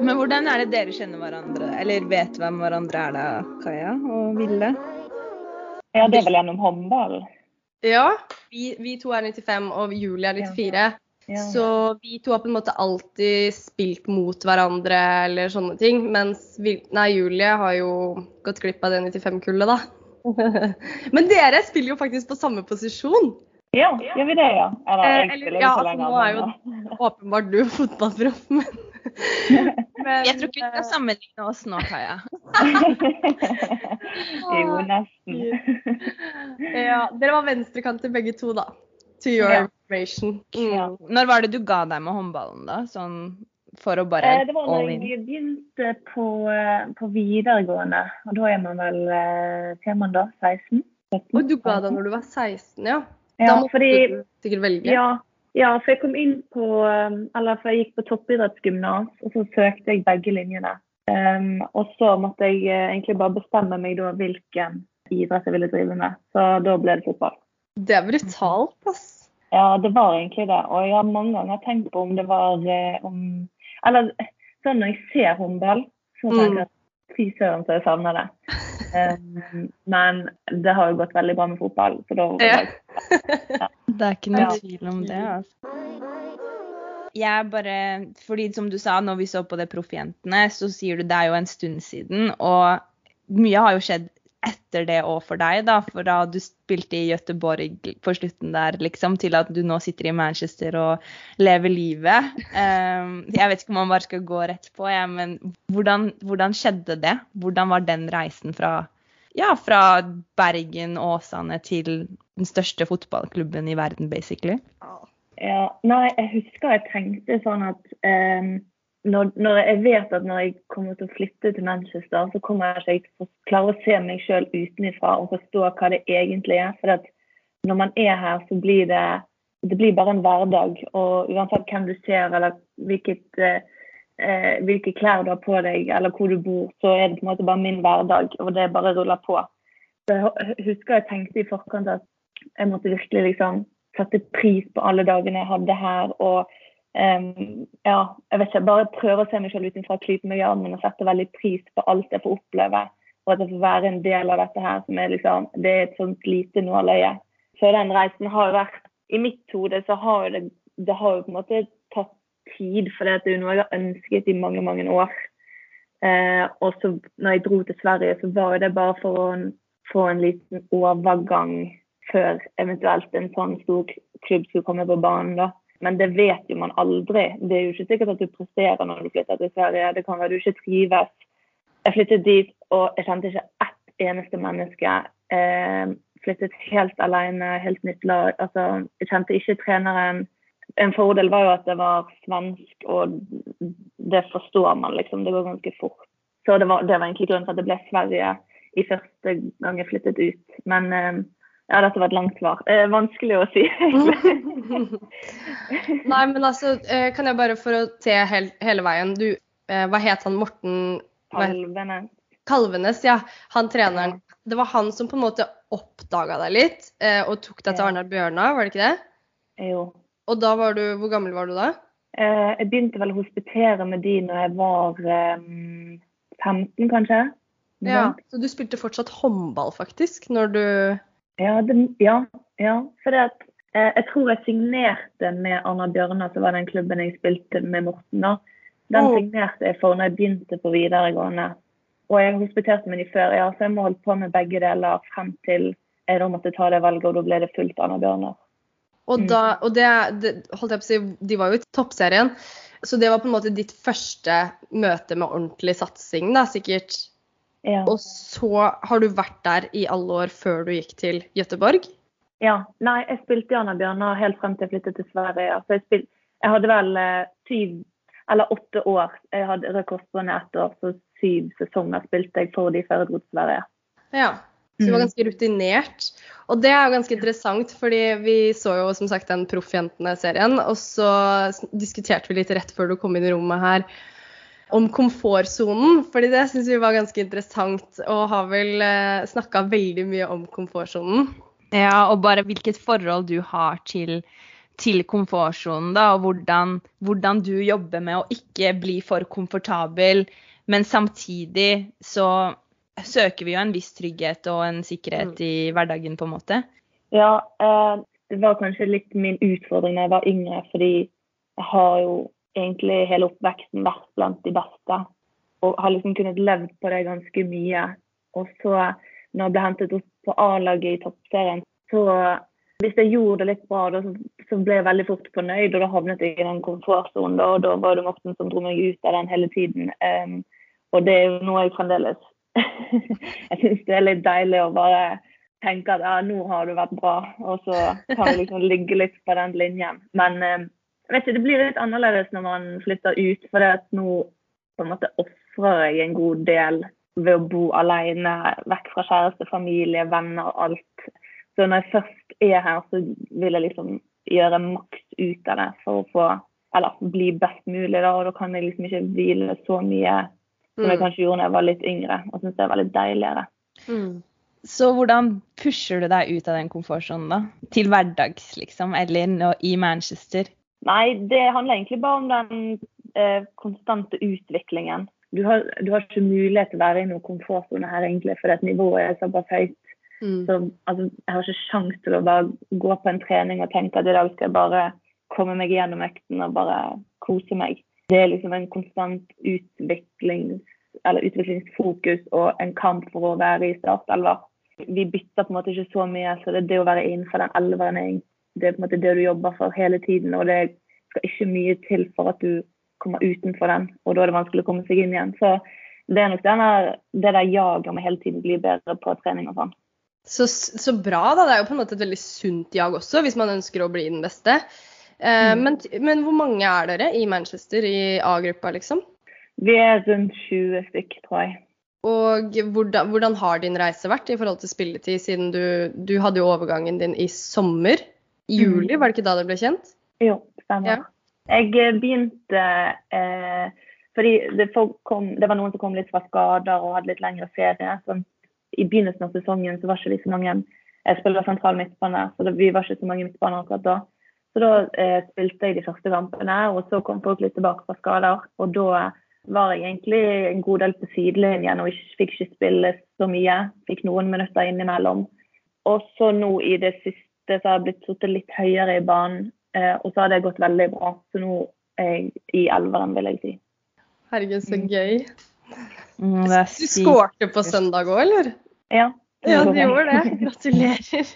Men hvordan er det dere kjenner hverandre, eller vet hvem hverandre er da, Kaja og Ville? Ja, det er vel gjennom håndball. Ja, vi, vi to er 95, og Julie er 94. Ja. Så vi to har på en måte alltid spilt mot hverandre eller sånne ting. Mens vi, nei, Julie har jo gått glipp av det 95-kullet, da. Men dere spiller jo faktisk på samme posisjon. Ja, gjør vi det, ja? Eller, Eh, eller, ja, altså, nå er jo åpenbart du fotballproff, men, men Jeg tror ikke vi skal sammenligne oss nå, Kaja. jo, nesten. eh, ja, Dere var venstrekanter begge to, da. To your Ja. information. Ja. Når var det du ga deg med håndballen, da? Sånn for å bare all in? Det var da jeg begynte på, eh, på videregående, og da er man vel eh, hva er man da? 16? 17? Og du ga deg når du var 16, ja? Ja, da måtte fordi, du sikkert velge. ja, ja, for jeg kom inn på eh, Eller for jeg gikk på toppidrettsgymnas, og så søkte jeg begge linjene. Um, og så måtte jeg eh, egentlig bare bestemme meg da hvilken idrett jeg ville drive med. Så da ble det fotball. Det er brutalt, ass. Ja, det var egentlig det. Og jeg har mange ganger tenkt på om det var eh, om Eller sånn når jeg ser håndball, så tenker jeg at fy søren så jeg savner det. Um, men det har jo gått veldig bra med fotball, så da Ja. Det er ikke noe Ja. tvil om det. altså. Jeg bare, fordi som du sa, når vi så på det Proffjentene, så sier du det er jo en stund siden. Og mye har jo skjedd etter det òg for deg, da. For da du spilte i Gøteborg på slutten der, liksom, til at du nå sitter i Manchester og lever livet. Um, jeg vet ikke om man bare skal gå rett på, jeg, men hvordan, hvordan skjedde det? Hvordan var den reisen fra ja, fra Bergen, Åsane til den største fotballklubben i verden, basically. Ja, nei, jeg husker jeg tenkte sånn at eh, når, når jeg vet at når jeg kommer til å flytte til Manchester, så kommer jeg ikke til å klare å se meg sjøl utenfra og forstå hva det egentlig er. For at når man er her, så blir det det blir bare en hverdag. Og uansett hvem du ser eller hvilket, eh, hvilke klær du har på deg eller hvor du bor, så er det på en måte bare min hverdag, og det bare ruller på. Så jeg husker jeg tenkte i forkant at jeg måtte virkelig liksom sette pris på alle dagene jeg hadde her. Og ja, jeg vet ikke, bare prøve å se meg selv utenfra, klype meg i armen og sette veldig pris på alt jeg får oppleve. Og at jeg får være en del av dette her, som er liksom Det er et sånt lite nåløye. Så den reisen har vært I mitt hode så har det Det har jo på en måte tatt tid, for det er jo noe jeg har ønsket i mange, mange år. Eh, og så når jeg dro til Sverige, så var det bare for å få en liten overgang før eventuelt en sånn stor klubb skulle komme på banen. da. Men det vet jo man aldri. Det er jo ikke sikkert at du presterer når du flytter til Sverige. Det kan være du ikke trives. Jeg flyttet dit, og jeg kjente ikke ett eneste menneske. Eh, flyttet helt alene, helt nytt lag. Altså, jeg kjente ikke treneren. En fordel var jo at det var svensk, og det forstår man liksom. Det går ganske fort. Så det var, det var egentlig grunnen til at det ble Sverige i første gang jeg flyttet ut. Men eh, ja, dette var et langt svar. Eh, vanskelig å si. Nei, men altså, eh, kan jeg bare for å se hel, hele veien du, eh, Hva het han? Morten Kalvenes. Kalvenes, ja. Han treneren. Det var han som på en måte oppdaga deg litt eh, og tok deg til. Arnar Bjørnar, var det ikke det? Jo. Og da var du Hvor gammel var du da? Eh, jeg begynte vel å hospitere med de når jeg var eh, 15, kanskje. Ja. Så du spilte fortsatt håndball, faktisk, når du Ja, det, ja, ja. For det at, eh, jeg tror jeg signerte med Arna Bjørnar, som var den klubben jeg spilte med Morten. da. Den oh. signerte jeg for når jeg begynte på videregående. Og jeg hospiterte med de før, ja, så jeg må holde på med begge deler frem til jeg da måtte ta det valget, og da ble det fullt Arna Bjørnar. Og, Mm. da, og det, det holdt jeg på å si, de var jo i toppserien. Så det var på en måte ditt første møte med ordentlig satsing, da, sikkert. Ja. Og så har du vært der i alle år før du gikk til Gøteborg? ja. Nei, jeg spilte i Anna Bjørnar helt frem til jeg flyttet til Sverige. Altså, jeg, spil, jeg hadde vel eh, syv eller åtte år. Jeg hadde rekordbåndet ett år, så syv sesonger spilte jeg for de før jeg dro til Sverige. Ja. Så du var Mm. ganske rutinert. Og det er jo ganske interessant, fordi vi så jo som sagt den Proffjentene-serien, og så diskuterte vi litt rett før du kom inn i rommet her om komfortsonen. fordi det syns vi var ganske interessant, og har vel eh, snakka veldig mye om komfortsonen. Ja, og bare hvilket forhold du har til, til komfortsonen, da, og hvordan, hvordan, du jobber med å ikke bli for komfortabel, men samtidig så søker vi jo en viss trygghet og en sikkerhet mm. i hverdagen, på en måte. Ja, eh, det var kanskje litt min utfordring da jeg var yngre, fordi jeg har jo egentlig hele oppveksten vært blant de beste. Og har liksom kunnet levd på det ganske mye. Og så, når jeg ble hentet opp på A-laget i toppserien, så hvis jeg gjorde det litt bra, da, så, ble jeg veldig fort fornøyd, og da havnet jeg i den komfortsonen. Og da var det Morten som dro meg ut av den hele tiden. Um, og det er jo noe jeg fremdeles Jeg syns det er litt deilig å bare tenke at ja, nå har du vært bra, og så kan du liksom ligge litt på den linjen. Men um, vet ikke, det blir litt annerledes når man flytter ut, for det at nå på en måte ofrer jeg en god del ved å bo alene, vekk fra kjæreste, familie, venner, alt. Så når jeg først er her, så vil jeg liksom gjøre maks ut av det for å få Eller bli best mulig, da. Og da kan jeg liksom ikke hvile så mye som jeg mm. kanskje gjorde da jeg var litt yngre, og syns det var litt deiligere. Mm. Så hvordan pusher du deg ut av den komfortsonen, da? Til hverdags, liksom? Eller i Manchester? Nei, det handler egentlig bare om den eh, konstante utviklingen. Du har, du har, ikke mulighet til å være i noen komfortsone her, egentlig, fordi nivået er såpass høyt. Mm. Så altså, jeg har ikke sjanse til å bare gå på en trening og tenke at i dag skal jeg bare komme meg gjennom økten og bare kose meg. Det er liksom en konstant utviklings, utviklingsfokus og en kamp for å være i startelver. Vi bytter på en måte ikke så mye, så det er det å være innenfor den elveren det er på en måte det du jobber for hele tiden. Og det skal ikke mye til for at du kommer utenfor den, og da er det vanskelig å komme seg inn igjen. Så det er nok denne, det der jaget om å hele tiden bli bedre på trening og sånn. Så, så, bra, da. Det er jo på en måte et veldig sunt jag også, hvis man ønsker å bli den beste. Eh, mm. men, men, hvor mange er dere i Manchester i A-gruppa, liksom? Vi er rundt 20 stykk, tror jeg. Og hvordan, hvordan, har din reise vært i forhold til spilletid, siden du, du hadde jo overgangen din i sommer? Juli, mm. var det ikke da det ble kjent? Jo, stemmer. Ja. Jeg begynte eh, fordi det, kom, det, var noen som kom litt fra skader og hadde litt lengre ferie. Så i begynnelsen av sesongen så var ikke vi så mange Jeg spiller sentral midtbane, så det, vi var ikke så mange midtbaner akkurat da. Så da eh, spilte jeg de første kampene, og så kom folk litt tilbake fra skader. Og da var jeg egentlig en god del på sidelinjen og ikke, fikk ikke spille så mye. Fikk noen minutter innimellom. Og så nå i det siste så har jeg blitt sittet litt høyere i banen, eh, og så har det gått veldig bra. Så nå er jeg i elveren, vil jeg si. Herregud, så gøy. Mm, du skårte på søndag òg, eller? Ja. Ja, du gjorde det. Gratulerer.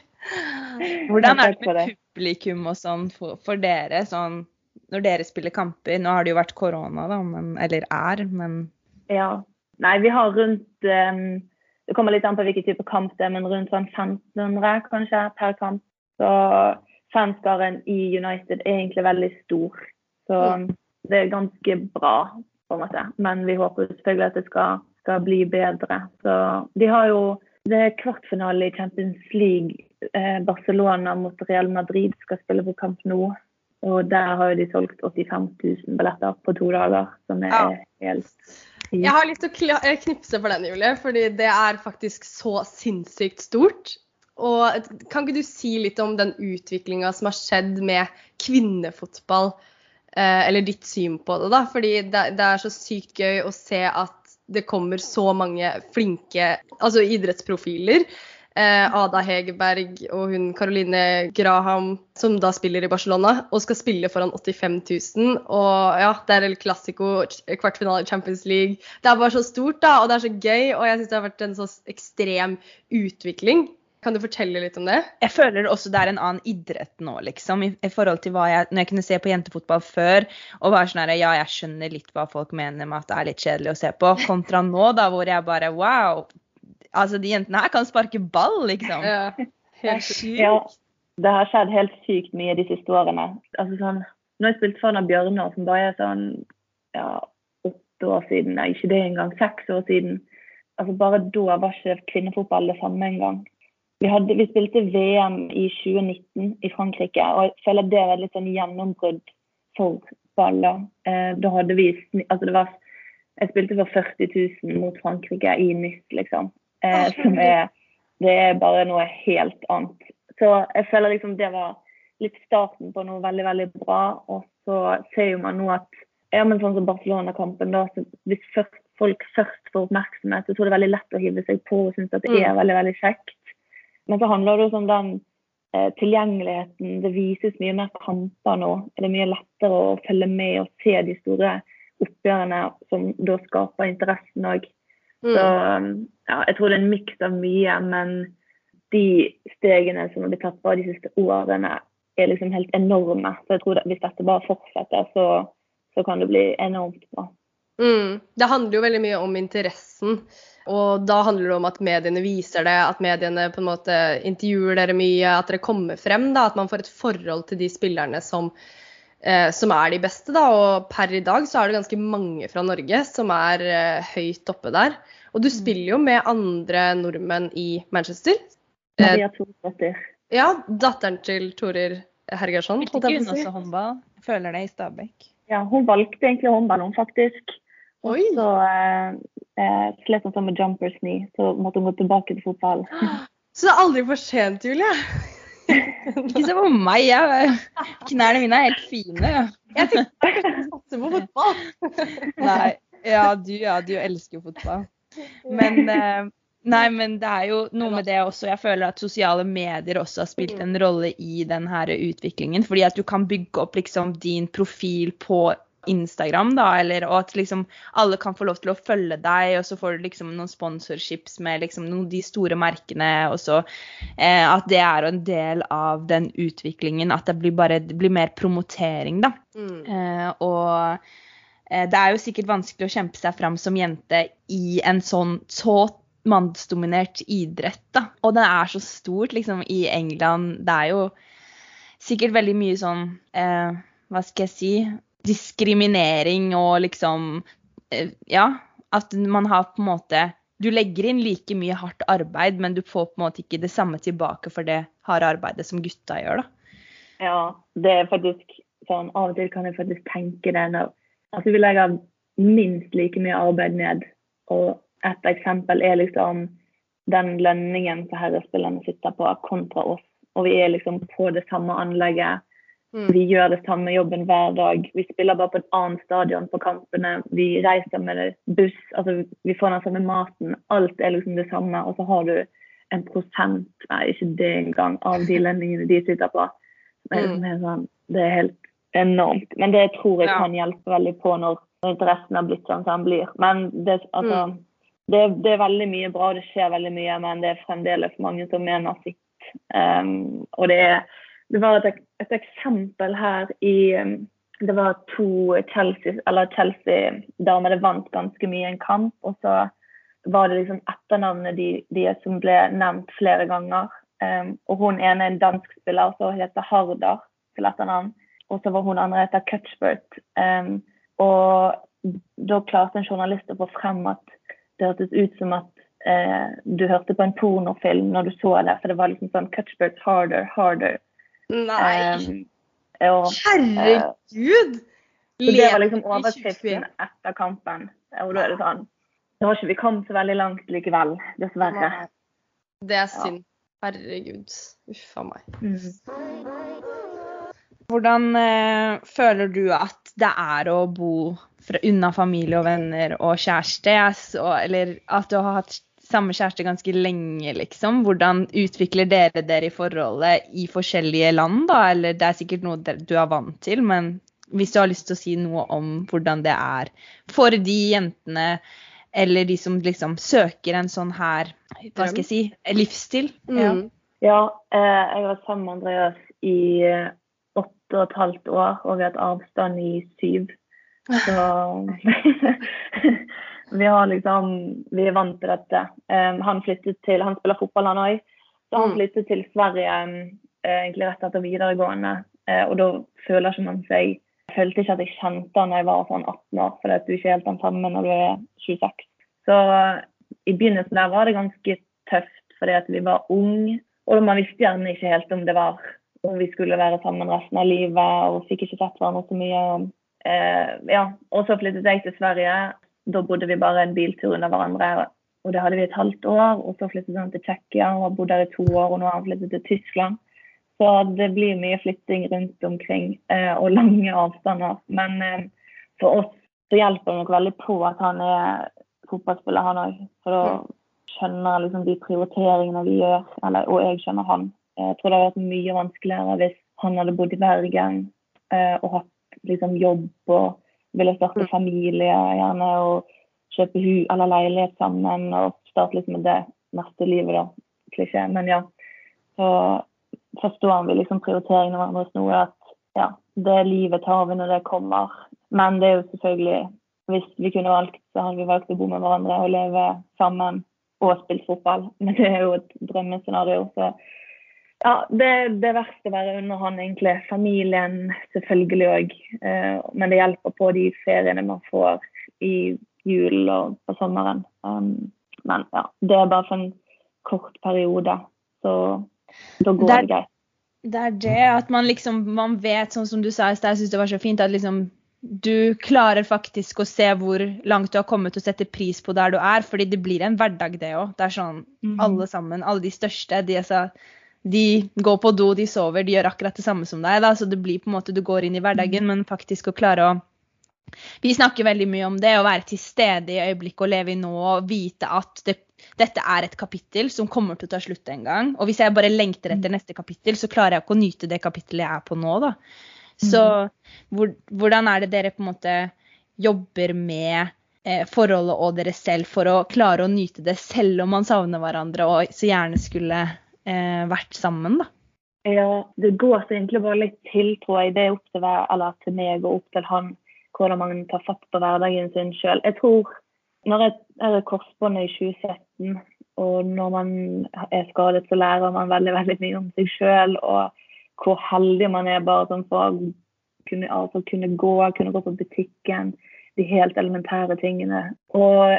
Hvordan er det med publikum og sånn for, for, dere, sånn når dere spiller kamper? Nå har det jo vært korona, da, men, eller er, men Ja. Nei, vi har rundt um, Det kommer litt an på hvilken type kamp det er, men rundt sånn 1500 kanskje per kamp. Så fanskaren i United er egentlig veldig stor. Så det er ganske bra på en måte. Men vi håper selvfølgelig at det skal, skal bli bedre. Så de har jo det er kvartfinale i Champions League. Eh, Barcelona mot Real Madrid skal spille på kamp nå. Og der har de solgt 85 000 billetter på to dager, som er ja. helt Jeg har lyst til å eh, knipse for den, Julie, fordi det er faktisk så sinnssykt stort. Og kan ikke du si litt om den utviklinga som har skjedd med kvinnefotball Eh, eller ditt syn på det, da. Fordi det, er så sykt gøy å se at det kommer så mange flinke altså idrettsprofiler. Eh, Ada Hegerberg og hun Caroline Graham, som da spiller i Barcelona, og skal spille foran 85 000. Og ja, det er El Clásico, kvartfinale i Champions League. Det er bare så stort, da, og det er så gøy. Og jeg syns det har vært en så ekstrem utvikling. Kan du fortelle litt om det? Jeg føler også det er en annen idrett nå, liksom. I, i forhold til hva jeg Når jeg kunne se på jentefotball før og var sånn her Ja, jeg skjønner litt hva folk mener med at det er litt kjedelig å se på, kontra nå, da, hvor jeg bare Wow! Altså, de jentene her kan sparke ball, liksom. Ja, helt sykt. Ja, det har skjedd helt sykt mye de siste årene. Altså sånn Nå har jeg spilt foran Bjørnar, som bare er sånn ja, åtte år siden, nei, ikke det engang, seks år siden. Altså Bare da var ikke kvinnefotball det samme engang. Vi, hadde, vi, spilte VM i 2019 i Frankrike, og jeg føler det var litt sånn gjennombrudd for baller. Eh, da hadde vi altså det var, Jeg spilte for 40 000 mot Frankrike i nytt, liksom. Eh, som er Det er bare noe helt annet. Så jeg føler liksom det var litt starten på noe veldig, veldig bra. Og så ser jo man nå at ja, men sånn som Barcelona-kampen, da, så hvis først, folk først får oppmerksomhet, så tror jeg det er veldig lett å hive seg på og synes at det Mm. er veldig, veldig kjekt. Men så handler det også om den eh, tilgjengeligheten. Det vises mye mer kamper nå. Det er mye lettere å følge med og se de store oppgjørene som da skaper interessen òg. Så Mm. ja, jeg tror det er en miks av mye, men de stegene som har blitt tatt bare de siste årene, er liksom helt enorme. Så jeg tror at hvis dette bare fortsetter, så, så kan det bli enormt bra. Mm. Det handler jo veldig mye om interessen. Og da handler det om at mediene viser det, at mediene på en måte intervjuer dere mye, at dere kommer frem. da, At man får et forhold til de spillerne som, eh, som er de beste. da, Og per i dag så er det ganske mange fra Norge som er eh, høyt oppe der. Og du spiller jo med andre nordmenn i Manchester. Eh, Maria Thorsdatter. ja, datteren til Torir Hergersson. Spilte ikke hun også håndball? Føler det i Stabæk. Ja, hun valgte egentlig håndballen, faktisk. Og Oi. så eh, eh, slet hun sånn med jumpers knee, så måtte hun gå tilbake til fotball. Så det er aldri for sent, Julie. Ikke se på meg, jeg. Knærne mine er helt fine. Jeg tenkte jeg skulle satse på fotball. Nei. Ja, du, ja, du elsker jo fotball. Men eh, Nei, men det er jo noe med det også. Jeg føler at sosiale medier også har spilt en rolle i denne utviklingen. Fordi at du kan bygge opp liksom din profil på Instagram, da, eller og at liksom alle kan få lov til å følge deg, og så får du liksom noen sponsorships med liksom noen de store merkene, og så eh, at det er en del av den utviklingen. At det blir bare det blir mer promotering, da. Mm. Eh, og eh, det er jo sikkert vanskelig å kjempe seg fram som jente i en sånn så mannsdominert idrett, da. Og den er så stort, liksom, i England. Det er jo sikkert veldig mye sånn eh, Hva skal jeg si Diskriminering og liksom eh, Ja. At man har på en måte Du legger inn like mye hardt arbeid, men du får på en måte ikke det samme tilbake for det harde arbeidet som gutta gjør, da. Ja, det er faktisk sånn Av og til kan jeg faktisk tenke det når Altså, vi legger minst like mye arbeid ned. Og et eksempel er liksom den lønningen som herrespillerne sitter på, kontra oss. Og vi er liksom på det samme anlegget. Mm. Vi gjør det samme jobben hver dag. Vi spiller bare på et annet stadion på kampene. Vi reiser med buss. Altså, vi får den samme maten. Alt er liksom det samme. Og så har du en prosent, nei, ikke det engang, av de lønningene de sitter på. Det er, liksom helt sånn, det er helt enormt. Men det tror jeg kan hjelpe veldig på når når interessen har blitt sånn som den blir. Men det, altså, det, det er veldig mye bra, det skjer veldig mye, men det er fremdeles mange som mener sitt. Um, og det, er, det var et, et eksempel her i um, Det var to Chelsea-damer. Chelsea-damer det vant ganske mye i en kamp. Og så var det liksom etternavnet de, de som ble nevnt flere ganger. Um, og hun ene er en dansk spiller som heter Harder til etternavn. Og så var hun andre heter Cutchbert. Um, og da klarte en journalist å få frem at det hørtes ut som at uh, du hørte på en pornofilm når du så det. For det var liksom sånn Cutchbert harder, harder. Nei. Um, og, Herregud! så det var liksom overskriften etter kampen. Og da er det sånn Da har ikke vi kommet så veldig langt likevel, dessverre. Nei. Det er synd. Herregud. Uff a meg. Mm. Hvordan eh, føler du at det er å bo fra, unna familie og venner og kjæreste? Jeg så- eller at du har hatt samme kjæreste ganske lenge, liksom. Hvordan utvikler dere dere i forholdet i forskjellige land, da? Eller det er sikkert noe du er vant til, men hvis du har lyst til å si noe om hvordan det er for de jentene eller de som liksom søker en sånn her, hva skal jeg si, livsstil. Ja. Mm. Ja, eh, jeg har vært sammen med Andreas i eh, åtte og et halvt år, og vi har hatt avstand i syv. Så vi har liksom Vi er vant til dette. Um, han flyttet til Han spiller fotball, han òg. Så han Mm. flyttet til Sverige um, egentlig rett etter videregående. Uh, og da føler ikke man seg Jeg følte ikke at jeg kjente han da jeg var sånn 18 år, at du er ikke helt den samme når du er 26. Så uh, i begynnelsen der var det ganske tøft, fordi at vi var unge. Og man visste gjerne ikke helt om det var om vi skulle være sammen resten av livet, og fikk ikke sett hverandre så mye. Eh, ja. Og så flyttet jeg til Sverige. Da bodde vi bare en biltur under hverandre. Og det hadde vi et halvt år. Og så flyttet han til Tsjekkia og har bodd der i to år, og nå har han flyttet til Tyskland. Så det blir mye flytting rundt omkring eh, og lange avstander. Men eh, for oss så hjelper det nok veldig på at han er fotballspiller, han òg. For da skjønner jeg liksom de prioriteringene vi gjør, eller, og jeg skjønner han. Jeg tror det hadde vært mye vanskeligere hvis han hadde bodd i Bergen eh, og hatt liksom, jobb og ville starte familie gjerne og kjøpe hu eller leilighet sammen og starte liksom med det neste livet, da. Klisjé. Men ja. Så forstår vi liksom prioriteringene hverandres noe. At ja, det livet tar vi når det kommer. Men det er jo selvfølgelig Hvis vi kunne valgt, så hadde vi valgt å bo med hverandre og leve sammen og spilt fotball. Men det er jo et drømmescenario. Så ja, det, det er verst å være under han, egentlig. Familien selvfølgelig òg. Eh, men det hjelper på de feriene man får i julen og på sommeren. Um, men ja, det er bare for en kort periode. Så da går det, det greit. Det er det at man liksom man vet, sånn som du sa i stad, jeg syns det var så fint at liksom du klarer faktisk å se hvor langt du har kommet og sette pris på der du er. fordi det blir en hverdag, det òg. Det er sånn mm. alle sammen, alle de største, de, altså, de, går på do, de sover, de gjør akkurat det samme som deg. Da. Så det blir på en måte, du går inn i hverdagen, mm. men faktisk å klare å Vi snakker veldig mye om det, å være til stede i øyeblikket og leve i nå og vite at det, dette er et kapittel som kommer til å ta slutt en gang. Og hvis jeg bare lengter etter mm. neste kapittel, så klarer jeg ikke å nyte det kapittelet jeg er på nå, da. Så mm. hvor, hvordan er det dere på en måte jobber med eh, forholdet og dere selv for å klare å nyte det selv om man savner hverandre og så gjerne skulle eh, vært sammen, da? Ja, det går så egentlig bare litt til, tror jeg. Det er opp til, hver, eller til meg og opp til han hvordan man tar fatt på hverdagen sin sjøl. Jeg tror når jeg er korsbåndet i 2017, og når man er skadet, så lærer man veldig veldig mye om seg sjøl. Og hvor heldig man er bare sånn for å kunne, altså, kunne gå, kunne gå på butikken. De helt elementære tingene. Og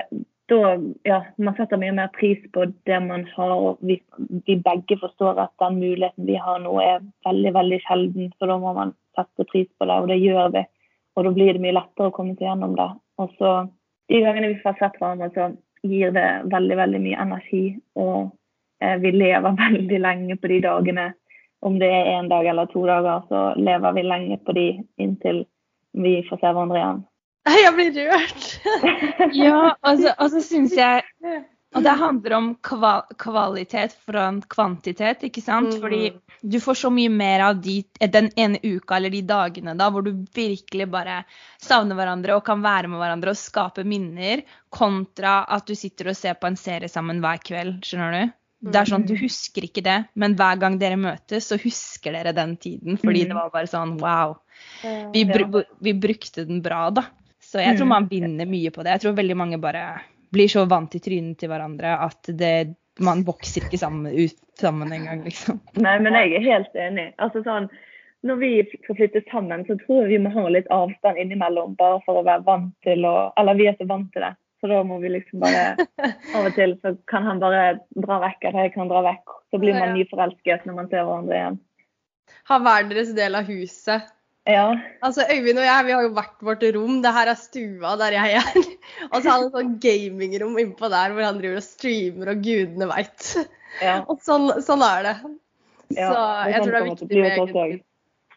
da, ja, man setter mye mer pris på det man har. og vi, vi, begge forstår at den muligheten vi har nå er veldig veldig sjelden. Så da må man sette pris på det, og det gjør vi. Og da blir det mye lettere å komme seg gjennom det. Og så de gangene vi får sett hverandre, så gir det veldig, veldig mye energi. Og eh, vi lever veldig lenge på de dagene om det er én dag eller to dager, så lever vi lenge på de inntil vi får se hverandre igjen. Jeg blir rørt. ja, altså, og så syns jeg Og det handler om kva, kvalitet foran kvantitet, ikke sant? Mm. Fordi du får så mye mer av de, den ene uka eller de dagene da, hvor du virkelig bare savner hverandre og kan være med hverandre og skape minner, kontra at du sitter og ser på en serie sammen hver kveld. Skjønner du? Det er sånn, Du mm. husker ikke det, men hver gang dere møtes, så husker dere den tiden. Fordi mm. det var bare sånn wow. Vi, br vi, brukte den bra, da. Så jeg tror mm. man vinner mye på det. Jeg tror veldig mange bare blir så vant i trynet til hverandre at det, man vokser ikke sammen, ut sammen engang, liksom. Nei, men jeg er helt enig. Altså sånn, Når vi skal flytte sammen, så tror jeg vi må ha litt avstand innimellom, bare for å være vant til å Eller vi er så vant til det. Så da må vi liksom bare Av og til så kan han bare dra vekk, eller jeg kan dra vekk. Så blir man nyforelsket når man ser hverandre igjen. Ha hver deres del av huset. Ja. Altså Øyvind og jeg vi har jo hvert vårt rom. Det her er stua der jeg er. og så har han et sånn gamingrom innpå der hvor han driver og streamer og gudene veit. Ja. og sånn, sånn, er det. Ja, så jeg tror det er viktig med egen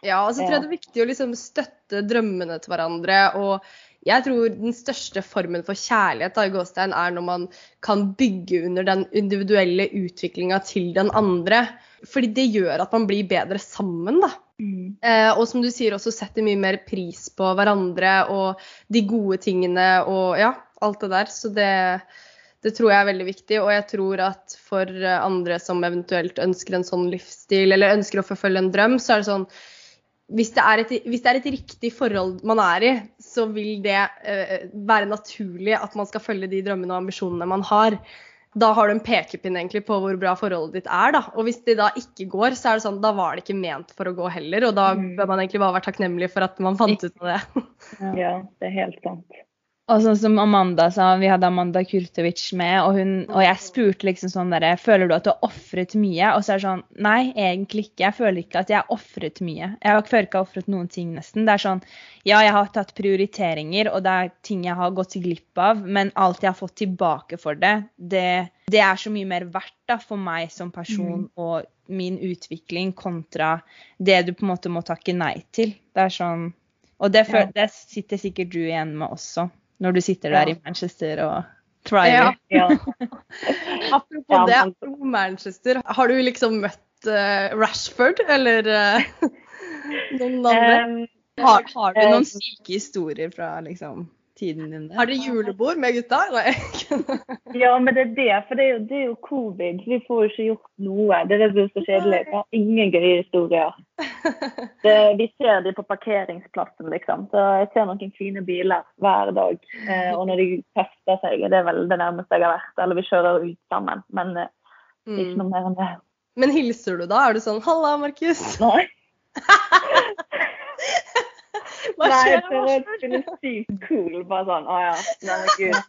Ja, og så tror jeg det er viktig å liksom støtte drømmene til hverandre. og jeg tror den største formen for kjærlighet da, i Gåstein er når man kan bygge under den individuelle utviklinga til den andre. Fordi det gjør at man blir bedre sammen, da. Mm. Eh, og som du sier, også setter mye mer pris på hverandre og de gode tingene og ja, alt det der. Så det, det tror jeg er veldig viktig. Og jeg tror at for andre som eventuelt ønsker en sånn livsstil, eller ønsker å forfølge en drøm, så er det sånn hvis det, et, hvis det, er et, riktig forhold man er i, så vil det uh, være naturlig at man skal følge de drømmene og ambisjonene man har. Da har du en pekepinn egentlig på hvor bra forholdet ditt er. Da. Og hvis det da ikke går, så er det sånn, da var det ikke ment for å gå heller. Og da mm. bør man egentlig bare være takknemlig for at man fant ut av det. ja, det er helt sant. Og sånn som Amanda sa, vi hadde Amanda Kurtovic med, og, hun, og jeg spurte liksom sånn derre Føler du at du har ofret mye? Og så er det sånn Nei, egentlig ikke. Jeg føler ikke at jeg har ofret mye. Jeg føler ikke har ofret noen ting, nesten. Det er sånn Ja, jeg har tatt prioriteringer, og det er ting jeg har gått glipp av, men alt jeg har fått tilbake for det, det det er så mye mer verdt da, for meg som person Mm. og min utvikling kontra det du på en måte må takke nei til. Det er sånn Og det, det sitter sikkert du igjen med også, når du sitter der Ja. i Manchester og tryer. Ja. Apropos Ja, det, apropos Manchester. Har du liksom møtt uh, Rashford, eller uh, noen andre? Um, Har, har du Eh, noen syke historier fra liksom tiden din der? Har dere julebord med gutta? Ja, men det er det. For det er jo, det er jo covid. Vi får jo ikke gjort noe. Det er det som er så kjedelig. Vi har ingen gøye historier. Det, vi ser de på parkeringsplassen, liksom. Så jeg ser noen fine biler hver dag. Eh, og når de fester seg, det er vel det nærmeste jeg har vært. Eller vi kjører ut sammen. Men eh, ikke Mm. noe mer enn det. Men hilser du da? Er du sånn 'halla, Markus'? Nei. Hva Nei, jeg skjer? prøver å spille sykt cool. Bare sånn Å ja, nei, gud.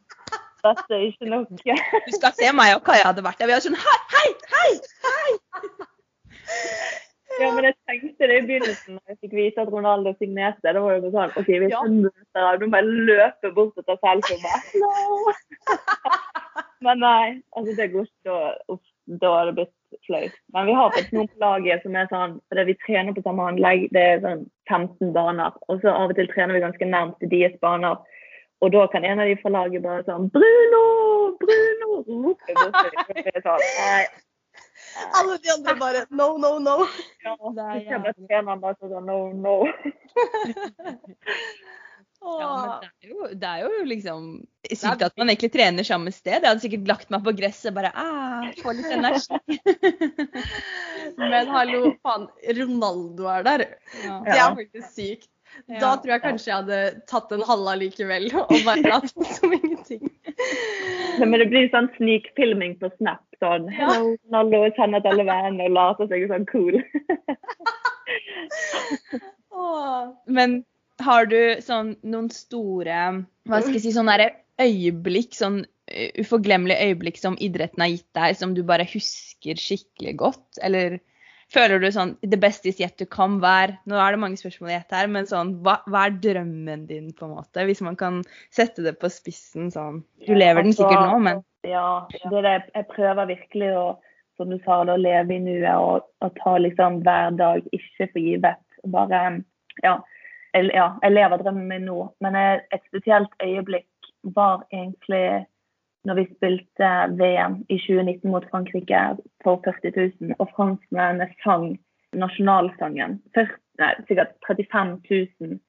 Dette er ikke noe. Du skal se meg og Kaja hadde vært der. Vi hadde sånn hei, hei, hei! Ja, men jeg tenkte det i begynnelsen da jeg fikk vite at Ronaldo signerte. Det var jo sånn OK, vi Ja. er minutter av, du bare løpe bort og ta selfie. med no. Men nei, altså det går ikke da Da har det blitt flaut. Men vi har fått noen på laget som er sånn Fordi vi trener på samme anlegg, det er sånn 15 baner. Og så av og til trener vi ganske nærmt til deres baner. Og da kan en av de fra laget bare sånn Bruno! Bruno! rope borti. Sånn, nei. Alle de andre bare 'no, no, no'. Ja, så bare treneren bare sånn no, no. Ja, men det er, jo, det er jo liksom sykt at man egentlig trener samme sted. Jeg hadde sikkert lagt meg på gresset og bare ah, få litt energi. Men hallo, faen, Ronaldo er der. Ja. Det er faktisk sykt. Da tror jeg kanskje jeg hadde tatt en halla likevel og bare latt som ingenting. Men det blir sånn snikfilming på Snap. Sånn. Hello, Ronaldo sender til alle vennene og later seg sånn cool. Åh. Men har du sånn noen store hva skal jeg si, sånne øyeblikk, sånn uh, uforglemmelige øyeblikk som idretten har gitt deg, som du bare husker skikkelig godt? Eller føler du sånn The best is yet to come hver Nå er det mange spørsmål i ett her, men sånn hva, hva er drømmen din, på en måte? Hvis man kan sette det på spissen sånn. Du lever den sikkert nå, men Ja, det er det. Jeg prøver virkelig å, som du sa, å leve i nuet og, og ta liksom hver dag ikke for gitt. Bare ja jeg, ja, jeg lever drømmen min nå. Men et spesielt øyeblikk var egentlig når vi spilte VM i 2019 mot Frankrike for 40 000, og franskmennene sang nasjonalsangen. Sikkert 35 000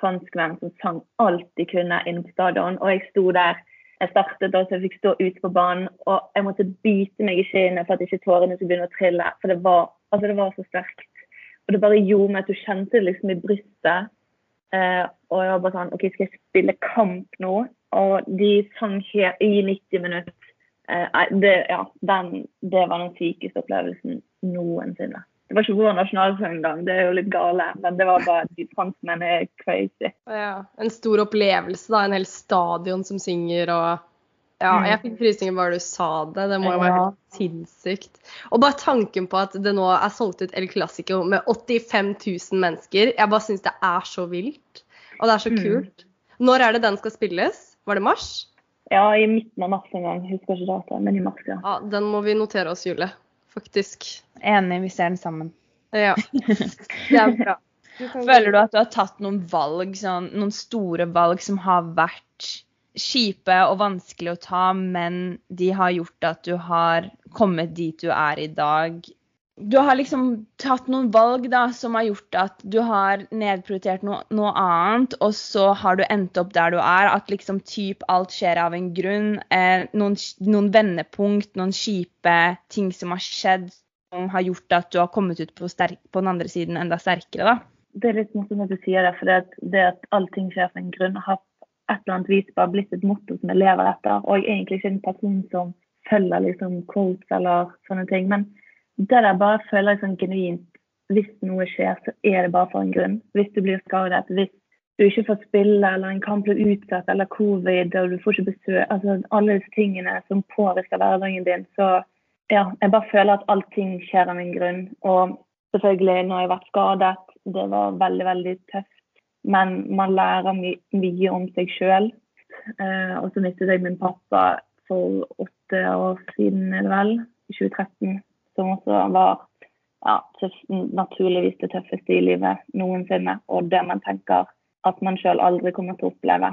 franskmenn som sang alt de kunne inne på stadion, og jeg sto der. Jeg startet da, så jeg fikk stå ute på banen, og jeg måtte bite meg i kinnet for at ikke tårene skulle begynne å trille. For det var, altså det var så sterkt. Og det bare gjorde meg at du kjente det liksom i brystet. Eh, og jeg var bare sånn OK, skal jeg spille kamp nå? Og de sang helt i 90 minutter. Eh, det, ja, den, det var den sykeste opplevelsen noensinne. Det var ikke vår nasjonalsang engang, det er jo litt gale. Men det var bare de franskmennene er crazy. Ja, en stor opplevelse, da. En hel stadion som synger og Ja, Mm. jeg fikk frysninger bare du sa det. Det må jo være helt sinnssykt. Og bare tanken på at det nå er solgt ut El Clásico med 85 000 mennesker. Jeg bare syns det er så vilt. Og det er så Mm. kult. Når er det den skal spilles? Var det mars? Ja, i midten av mars en gang. Husker ikke datoen, men i mars, ja. Ja, den må vi notere oss, Julie. Faktisk. enig, vi ser den sammen. Ja. Det er bra. Føler du at du har tatt noen valg, sånn, noen store valg som har vært kjipe og vanskelig å ta, men de har gjort at du har kommet dit du er i dag? Du har liksom tatt noen valg da, som har gjort at du har nedprioritert noe, noe annet, og så har du endt opp der du er. At liksom typ alt skjer av en grunn. Eh, noen, noen vendepunkt, noen kjipe ting som har skjedd, som har gjort at du har kommet ut på, på den andre siden enda sterkere. da. Det er litt morsomt at du sier det, for det at, det at allting skjer av en grunn, har et eller annet vis bare blitt et motto som jeg lever etter. Og jeg er egentlig ikke en person som følger liksom quotes eller sånne ting. Men det der bare føler jeg sånn genuint. Hvis noe skjer, så er det bare for en grunn. Hvis du blir skadet, hvis du ikke får spille, eller en kamp blir utsatt, eller covid, og du får ikke besøk Altså alle disse tingene som påvirker hverdagen din. Så ja, jeg bare føler at allting skjer av en grunn. Og selvfølgelig, når jeg har vært skadet, det var veldig, veldig tøft. Men man lærer my mye om seg sjøl. Eh, og så mistet jeg min pappa for åtte år siden, er det vel, i 2013, som også var ja, tøff, naturligvis det tøffeste i livet noensinne, og det man tenker at man sjøl aldri kommer til å oppleve.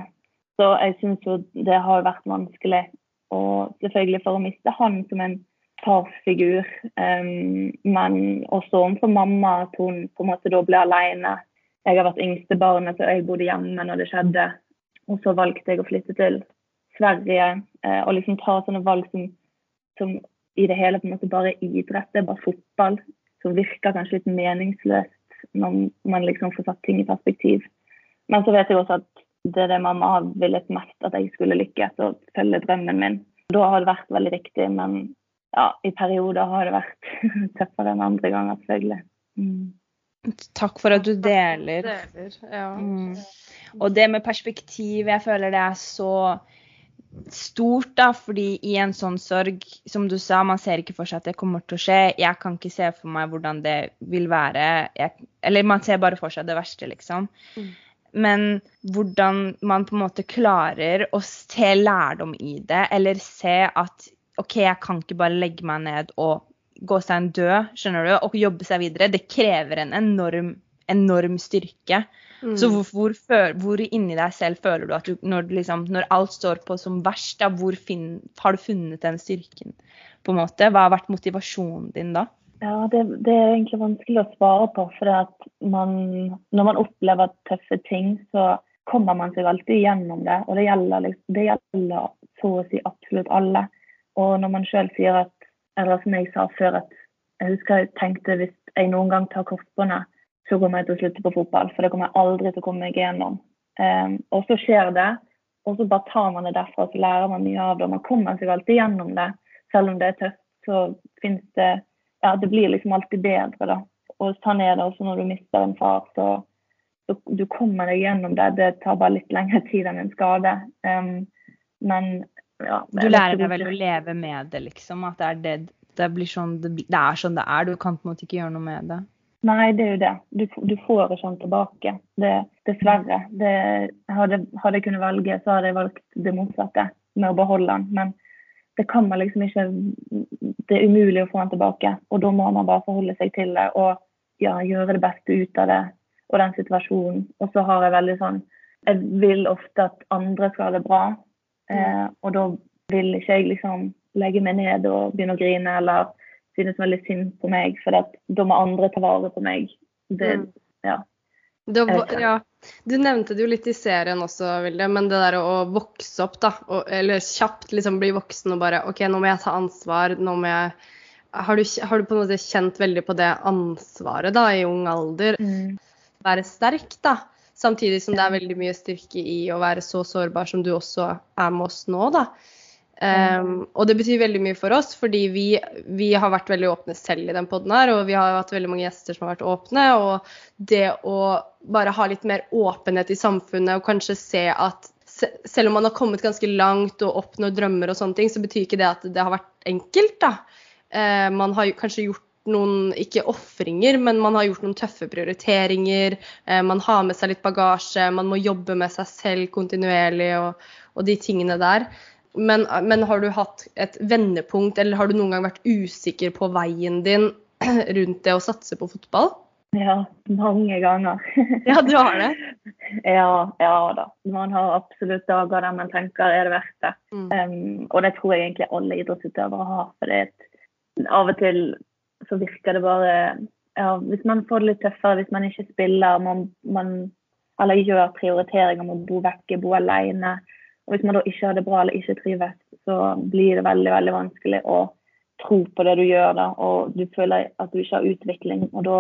Så jeg syns jo det har vært vanskelig. Og selvfølgelig for å miste han som en farsfigur, um, men også overfor mamma, at hun på en måte da ble alene. Jeg har vært yngste barnet, så jeg bodde hjemme når det skjedde. Og så valgte jeg å flytte til Sverige eh, og liksom ta sånne valg som, som i det hele på en måte bare idrett, det er bare fotball. Som virker kanskje litt meningsløst når man liksom får satt ting i perspektiv. Men så vet jeg også at det er det mamma har villet mest, at jeg skulle lykkes og følge drømmen min. Da har det vært veldig riktig, men ja, i perioder har det vært tøffere enn andre ganger, selvfølgelig. Mm. Takk for at du deler. Deler, ja. Mm. Og det med perspektiv, jeg føler det er så stort, da, fordi i en sånn sorg, som du sa, man ser ikke for seg at det kommer til å skje. Jeg kan ikke se for meg hvordan det vil være. Jeg, eller man ser bare for seg det verste, liksom. Mm. Men hvordan man på en måte klarer å se lærdom i det, eller se at OK, jeg kan ikke bare legge meg ned og gå seg en død, skjønner du, og jobbe seg videre. Det krever en enorm, enorm styrke. Mm. Så hvor, hvor, hvor inni deg selv føler du at du, når, du liksom, når alt står på som verst, da, hvor fin, har du funnet den styrken? på en måte? Hva har vært motivasjonen din da? Ja, det, det er egentlig vanskelig å svare på. For det at man, når man opplever tøffe ting, så kommer man seg alltid gjennom det. Og det gjelder, liksom, det gjelder så å si absolutt alle. Og når man sjøl sier at Eller som jeg sa før, at jeg husker jeg tenkte hvis jeg noen gang tar korsbåndet, så kommer jeg til å slutte på fotball. For det kommer jeg aldri til å komme meg igjennom. Um, og så skjer det, og så bare tar man det derfra, så lærer man mye av det. Og man kommer seg alltid gjennom det. Selv om det er tøft, så finnes det ja, det blir liksom alltid bedre, da. Og sånn er det også når du mister en far. Så, så du kommer deg gjennom det. Det tar bare litt lengre tid enn en skade. Um, men ja. Du lærer deg vel å leve med det, liksom? At det er, det, det blir sånn, det, det er sånn det er. Du kan på en måte ikke gjøre noe med det. Nei, det er jo det. Du, du får ikke han tilbake. Det, dessverre. Det, hadde, hadde jeg kunnet velge, så hadde jeg valgt det motsatte, med å beholde han. Men det kan man liksom ikke Det er umulig å få han tilbake. Og da må man bare forholde seg til det og ja, gjøre det beste ut av det og den situasjonen. Og så har jeg veldig sånn Jeg vil ofte at andre skal ha det bra. Eh, og da vil ikke jeg liksom legge meg ned og begynne å grine eller synes veldig synd på meg, for da må andre ta vare på meg. Det, Mm. ja. Var- ja, du nevnte det jo litt i serien også, Vilde, men det der å vokse opp, da, og, eller kjapt liksom bli voksen og bare OK, nå må jeg ta ansvar, nå må jeg har du, har du på en måte kjent veldig på det ansvaret da, i ung alder? Mm. Være sterk, da. Samtidig som det er veldig mye styrke i å være så sårbar som du også er med oss nå, da. Um, og det betyr veldig mye for oss, fordi vi, vi har vært veldig åpne selv i den poden her. Og vi har hatt veldig mange gjester som har vært åpne. Og det å bare ha litt mer åpenhet i samfunnet og kanskje se at se, selv om man har kommet ganske langt og oppnår drømmer og sånne ting, så betyr ikke det at det har vært enkelt, da. Uh, man har kanskje gjort noen, ikke ofringer, men man har gjort noen tøffe prioriteringer. Eh, man har med seg litt bagasje, man må jobbe med seg selv kontinuerlig og, og de tingene der. Men, men har du hatt et vendepunkt, eller har du noen gang vært usikker på veien din rundt det å satse på fotball? ja, mange ganger. Ja, du har det. ja, ja da. Man har absolutt dager der man tenker er det verdt det. Mm. Um, og det tror jeg egentlig alle idrettsutøvere har. For det er et, av og til så virker det bare ja, Hvis man får det litt tøffere, hvis man ikke spiller, man, man eller gjør prioriteringer om å bo vekke, bo alene. Og hvis man da ikke har det bra eller ikke trives, så blir det veldig veldig vanskelig å tro på det du gjør. da, Og du føler at du ikke har utvikling. Og da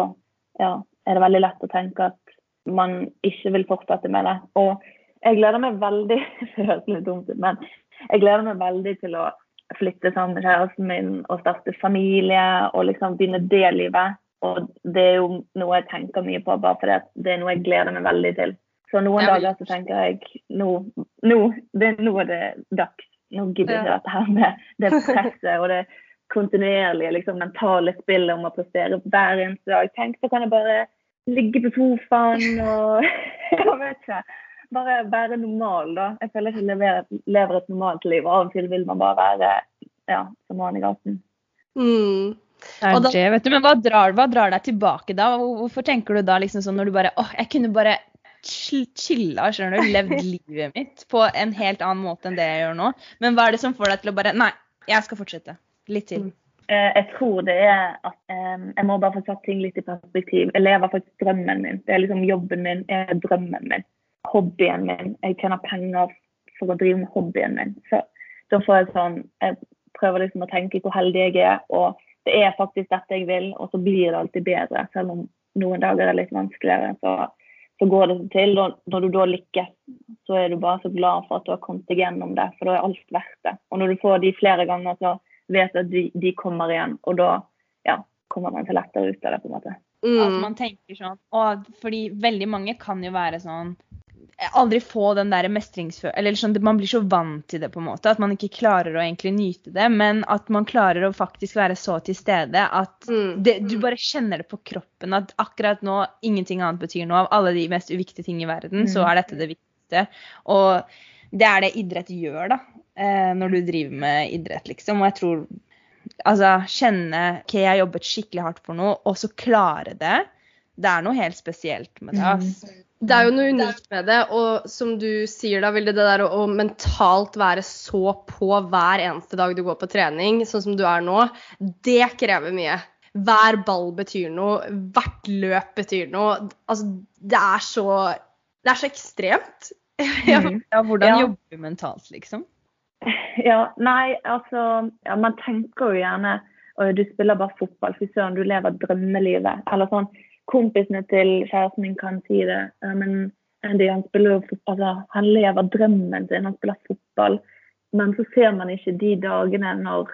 ja, er det veldig lett å tenke at man ikke vil fortsette med det. Og jeg gleder meg veldig det høres litt dumt ut, men jeg gleder meg veldig til å flytte sammen med kjæresten min og starte familie og liksom begynne det livet. Og det er jo noe jeg tenker mye på, bare fordi det er noe jeg gleder meg veldig til. Så noen vil- dager så tenker jeg nå, nå, det, nå er det dags. Nå gidder jeg ikke dette her med det presset og det kontinuerlige liksom, mentale spillet om å prestere hver eneste dag. Tenk, så kan jeg bare ligge på sofaen og jeg vet ikke. Bare være normal, da. Jeg føler ikke jeg lever, lever et normalt liv. og Av og til vil man bare være ja, som man i gaten. Mm. Og da- vet du. Men hva drar, hva drar deg tilbake da? Hvorfor tenker du da liksom sånn når du bare åh, jeg kunne bare chill- chilla, skjønner du, levd livet mitt på en helt annen måte enn det jeg gjør nå. Men hva er det som får deg til å bare Nei, jeg skal fortsette. Litt til. Mm. Eh, jeg tror det er at eh, jeg må bare få satt ting litt i perspektiv. Jeg lever faktisk drømmen min. Det er liksom jobben min er drømmen min. Hobbyen min. Jeg tjener penger for å drive med hobbyen min. Så da får jeg sånn Jeg prøver liksom å tenke hvor heldig jeg er, og det er faktisk dette jeg vil, og så blir det alltid bedre. Selv om noen dager er litt vanskeligere, så, så går det seg til. Og når du da lykkes, så er du bare så glad for at du har kommet deg gjennom det, for da er alt verdt det. Og når du får de flere ganger, så vet du at de, de kommer igjen, og da ja, kommer man seg lettere ut av det, på en måte. At Mm. man tenker sånn og, Fordi veldig mange kan jo være sånn Aldri få den der mestringsfølelsen Eller sånn, man blir så vant til det, på en måte, at man ikke klarer å egentlig nyte det. Men at man klarer å faktisk være så til stede at Mm. det, du bare kjenner det på kroppen at akkurat nå ingenting annet betyr noe. Av alle de mest uviktige ting i verden, så Mm. er dette det viktigste. Og det er det idrett gjør, da. Eh, når du driver med idrett, liksom. Og jeg tror Altså, kjenne OK, jeg har jobbet skikkelig hardt for noe, og så klare det. Det er noe helt spesielt med det. ass. Det er jo noe unikt med det, og som du sier da, Vilde, det der å, å mentalt være så på hver eneste dag du går på trening, sånn som du er nå, det krever mye. Hver ball betyr noe, hvert løp betyr noe. Altså, det er så Det er så ekstremt. Ja. Mm. Ja, hvordan Ja. jobber du mentalt, liksom? Ja, nei, altså ja, Man tenker jo gjerne at du spiller bare fotball, fy søren, du lever drømmelivet. Eller sånn, Kompisene til kjæresten min kan si det, men Andy han spiller altså, han lever drømmen sin, han spiller fotball. Men så ser man ikke de dagene når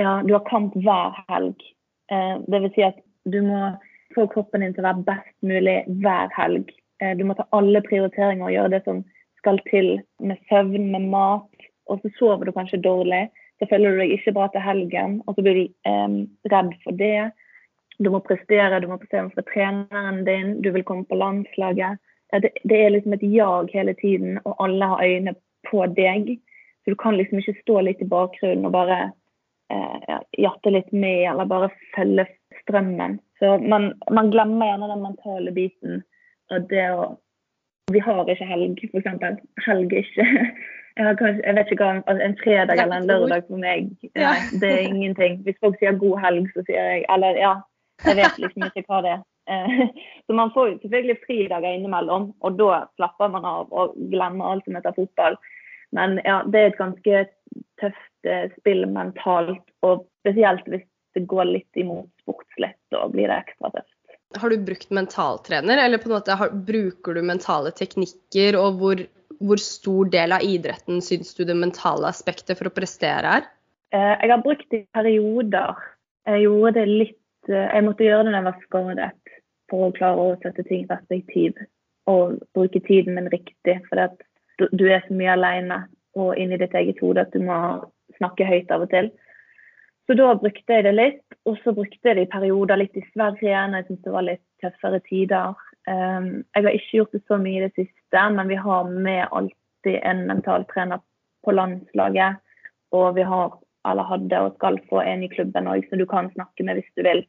ja, du har kamp hver helg. Eh, det vil si at du må få kroppen din til å være best mulig hver helg. Eh, du må ta alle prioriteringer og gjøre det som skal til med søvn, med mat. Og så sover du kanskje dårlig. Så føler du deg ikke bra til helgen, og så blir du um, redd for det. Du må prestere, du må prestere for treneren din, du vil komme på landslaget. Det, det er liksom et jag hele tiden, og alle har øyne på deg. Så du kan liksom ikke stå litt i bakgrunnen og bare eh, jatte litt med, eller bare følge strømmen. Så man, man glemmer gjerne den mentale biten. Og det å Vi har ikke helg, f.eks. Helg er ikke jeg, kanskje, jeg vet ikke hva altså en fredag eller en lørdag for meg nei, Det er ingenting. Hvis folk sier god helg, så sier jeg Eller ja, jeg vet liksom ikke hva det er. Eh, Så man får selvfølgelig fridager innimellom, og da slapper man av og glemmer alt som heter fotball. Men ja, det er et ganske tøft eh, spill mentalt, og spesielt hvis det går litt imot sportslig, da blir det ekstra tøft. Har du brukt mentaltrener, eller på en måte har, bruker du mentale teknikker, og hvor, hvor stor del av idretten syns du det mentale aspektet for å prestere er? Eh, Jeg har brukt det i perioder. Jeg gjorde det litt Jeg måtte gjøre det når jeg var skadet, for å klare å sette ting i perspektiv. Og bruke tiden min riktig. For at du, er så mye alene og inni ditt eget hode at du må snakke høyt av og til. Så da brukte jeg det litt. Og så brukte jeg det i perioder litt i Sverige når jeg syntes det var litt tøffere tider. Um, jeg har ikke gjort det så mye i det siste, men vi har med alltid en mentaltrener på landslaget. Og vi har, eller hadde og skal få en i klubben òg, som du kan snakke med hvis du vil.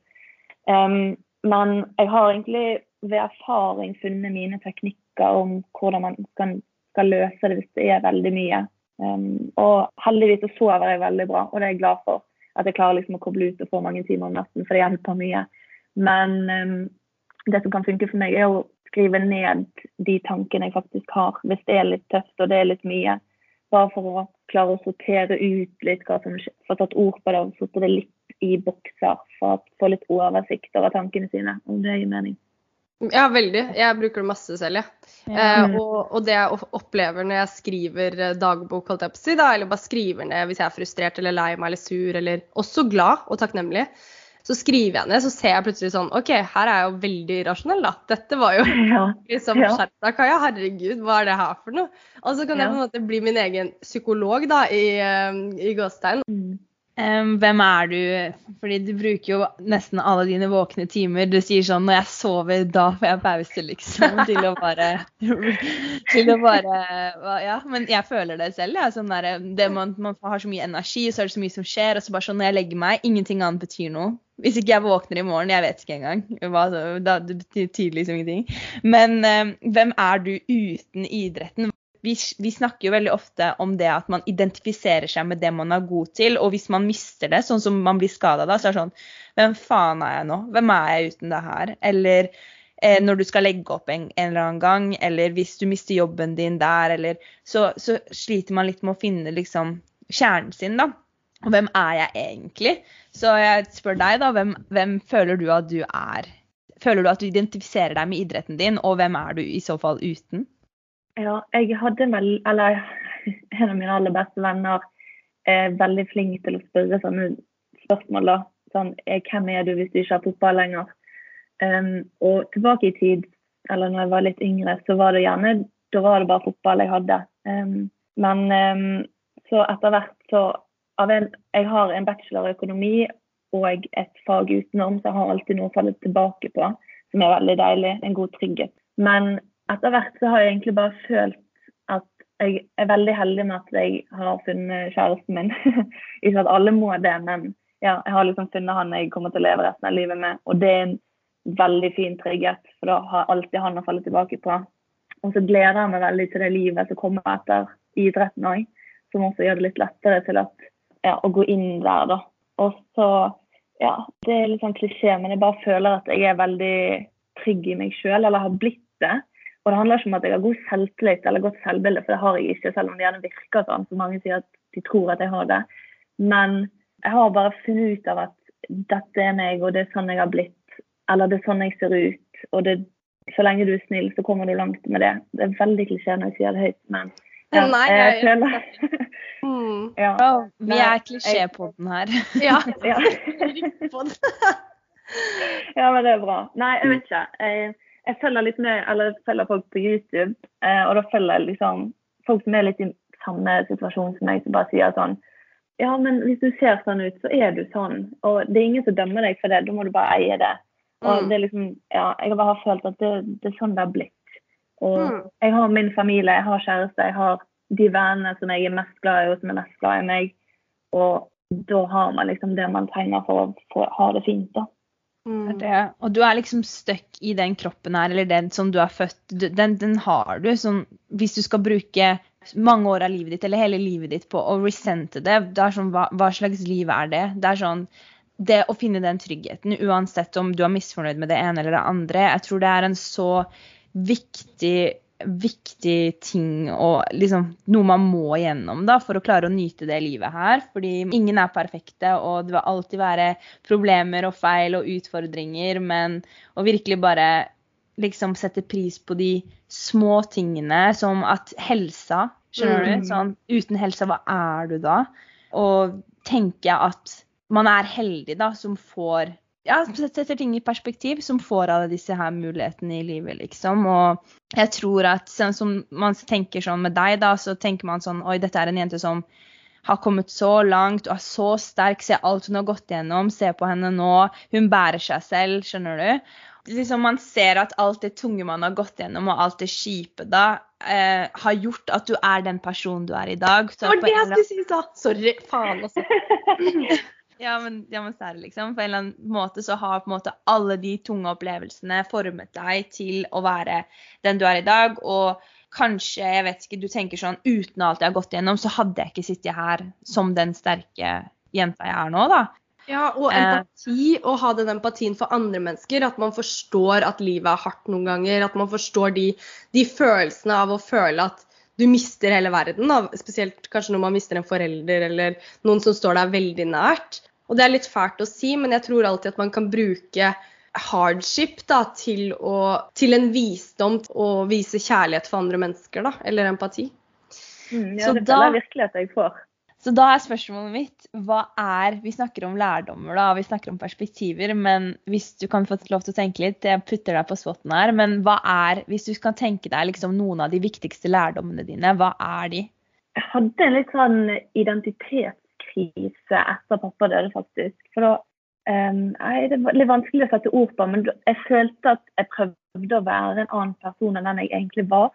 Um, men jeg har egentlig ved erfaring funnet mine teknikker om hvordan man skal, skal løse det hvis det er veldig mye. Um, og heldigvis så sover jeg veldig bra, og det er jeg glad for. At jeg klarer liksom å koble ut og få mange timer om natten, for det hjelper mye. Men um, det som kan funke for meg, er å skrive ned de tankene jeg faktisk har, hvis det er litt tøft og det er litt mye. Bare for å klare å sortere ut litt hva som skjer, få tatt ord på det og sortere litt i bokser for å få litt oversikt over tankene sine, om det gir mening. Ja, veldig. Jeg bruker det masse selv, jeg. Ja. Eh, Mm. og, og det jeg opplever når jeg skriver eh, dagbok, holdt jeg på å si, da, eller bare skriver ned hvis jeg er frustrert eller lei meg eller sur, eller også glad og takknemlig, så skriver jeg ned, så ser jeg plutselig sånn OK, her er jeg jo veldig rasjonell, da. Dette var jo Ja. liksom Ja. skjerp Kaja. Herregud, hva er det her for noe? Og så kan jeg på en måte bli min egen psykolog, da, i, eh, i gåstegn. Mm. Um, hvem er du? Fordi du bruker jo nesten alle dine våkne timer. Du sier sånn 'når jeg sover, da får jeg pause', liksom. Til å bare Til å bare Ja. Men jeg føler det selv. Ja, sånn der, det man, man, har så mye energi, så er det så mye som skjer. Og så bare sånn når jeg legger meg, ingenting annet betyr noe. Hvis ikke jeg våkner i morgen, jeg vet ikke engang. Hva, da, det betyr liksom ingenting. Men um, hvem er du uten idretten? Vi, vi, snakker jo veldig ofte om det at man identifiserer seg med det man er god til. Og hvis man mister det, sånn som man blir skada da, så er det sånn Hvem faen er jeg nå? Hvem er jeg uten det her? Eller eh, når du skal legge opp en, en, eller annen gang, eller hvis du mister jobben din der, eller Så, så sliter man litt med å finne liksom kjernen sin, da. Og hvem er jeg egentlig? Så jeg spør deg, da. Hvem, hvem føler du at du er? Føler du at du identifiserer deg med idretten din, og hvem er du i så fall uten? Ja, jeg hadde vel Eller en av mine aller beste venner er veldig flink til å spørre sånne spørsmål. da. Sånn, eh, Hvem er du hvis du ikke har fotball lenger? Um, og tilbake i tid, eller når jeg var litt yngre, så var det gjerne da var det bare fotball jeg hadde. Um, men um, så etter hvert så en, Jeg har en bachelor i økonomi og et fag utenom, så jeg har alltid noe å falle tilbake på, som er veldig deilig. En god trygghet. Men etter hvert så har jeg egentlig bare følt at jeg er veldig heldig med at jeg har funnet kjæresten min. Ikke at alle må det, men ja, jeg har liksom funnet han jeg kommer til å leve resten av livet med. Og det er en veldig fin trygghet, for da har jeg alltid han å falle tilbake på. Og så gleder jeg meg veldig til det livet som kommer etter idretten òg, som også gjør det litt lettere til at, ja, å gå inn der, da. Og så, ja, det er litt sånn klisjé, men jeg bare føler at jeg er veldig trygg i meg sjøl, eller har blitt det. Og det handler ikke om at jeg har god selvtillit eller godt selvbilde, for det har jeg ikke, selv om det gjerne virker sånn, for mange sier at de tror at jeg har det. Men jeg har bare funnet ut av at dette er meg, og det er sånn jeg har blitt. Eller det er sånn jeg ser ut. Og det, så lenge du er snill, så kommer du langt med det. Det er veldig klisjé når jeg sier det høyt, men ja, Nei, jeg, føler mm. ja. oh, Vi er klisjé på den her. ja. ja. ja, men det er bra. Nei, jeg vet ikke. Jeg, jeg følger litt med, eller følger folk på YouTube, eh, og da følger jeg liksom folk som er litt i samme situasjon som meg, som bare sier sånn Ja, men hvis du ser sånn ut, så er du sånn. Og det er ingen som dømmer deg for det. Da må du bare eie det. Og mm. det er liksom Ja, jeg har bare følt at det, det er sånn det har blitt. Og mm. jeg har min familie, jeg har kjæreste, jeg har de vennene som jeg er mest glad i, og som er mest glad i meg. Og da har man liksom det man trenger for å, for å ha det fint, da. Mm. Det, og du er liksom stuck i den kroppen her, eller den som du er født Den, den har du. Sånn, hvis du skal bruke mange år av livet ditt, eller hele livet ditt, på å resente det, det er sånn, hva, hva, slags liv er det? Det er sånn Det å finne den tryggheten, uansett om du er misfornøyd med det ene eller det andre, jeg tror det er en så viktig viktig ting og liksom noe man må gjennom da, for å klare å nyte det livet her. Fordi ingen er perfekte, og det vil alltid være problemer og feil og utfordringer. Men å virkelig bare liksom sette pris på de små tingene, som at helsa Skjønner du? Mm. Sånn, uten helsa, hva er du da? Og tenke at man er heldig da, som får ja, setter ting i perspektiv, som får alle disse her mulighetene i livet, liksom. Og jeg tror at sånn som man tenker sånn med deg, da, så tenker man sånn Oi, dette er en jente som har kommet så langt og er så sterk. Se alt hun har gått gjennom. Se på henne nå. Hun bærer seg selv, skjønner du. Liksom Man ser at alt det tunge man har gått gjennom, og alt det kjipe da, eh, har gjort at du er den personen du er i dag. Så det var det jeg skulle si, da! Sorry. Faen, altså. Ja, men, ja, men særlig, liksom. På en eller annen måte så har på en måte alle de tunge opplevelsene formet deg til å være den du er i dag. Og kanskje, jeg vet ikke, du tenker sånn uten alt jeg har gått gjennom, så hadde jeg ikke sittet her som den sterke jenta jeg er nå, da. Ja, og eh. empati, å ha den empatien for andre mennesker. At man forstår at livet er hardt noen ganger. At man forstår de, de følelsene av å føle at du mister hele verden. Da. Spesielt kanskje når man mister en forelder eller noen som står deg veldig nært. Og det er litt fælt å si, men jeg tror alltid at man kan bruke hardship da, til, å, til en visdom å vise kjærlighet for andre mennesker, da, eller empati. Mm, ja, det føler jeg virkelig at jeg får. Så da er spørsmålet mitt hva er Vi snakker om lærdommer, da, vi snakker om perspektiver, men hvis du kan få lov til å tenke litt, jeg putter deg på spotten her, men hva er Hvis du kan tenke deg liksom noen av de viktigste lærdommene dine, hva er de? Jeg hadde en litt sånn identitet krise etter pappa døde, faktisk. For da nei, Det var litt vanskelig å sette ord på, men jeg følte at jeg prøvde å være en annen person enn den jeg egentlig var.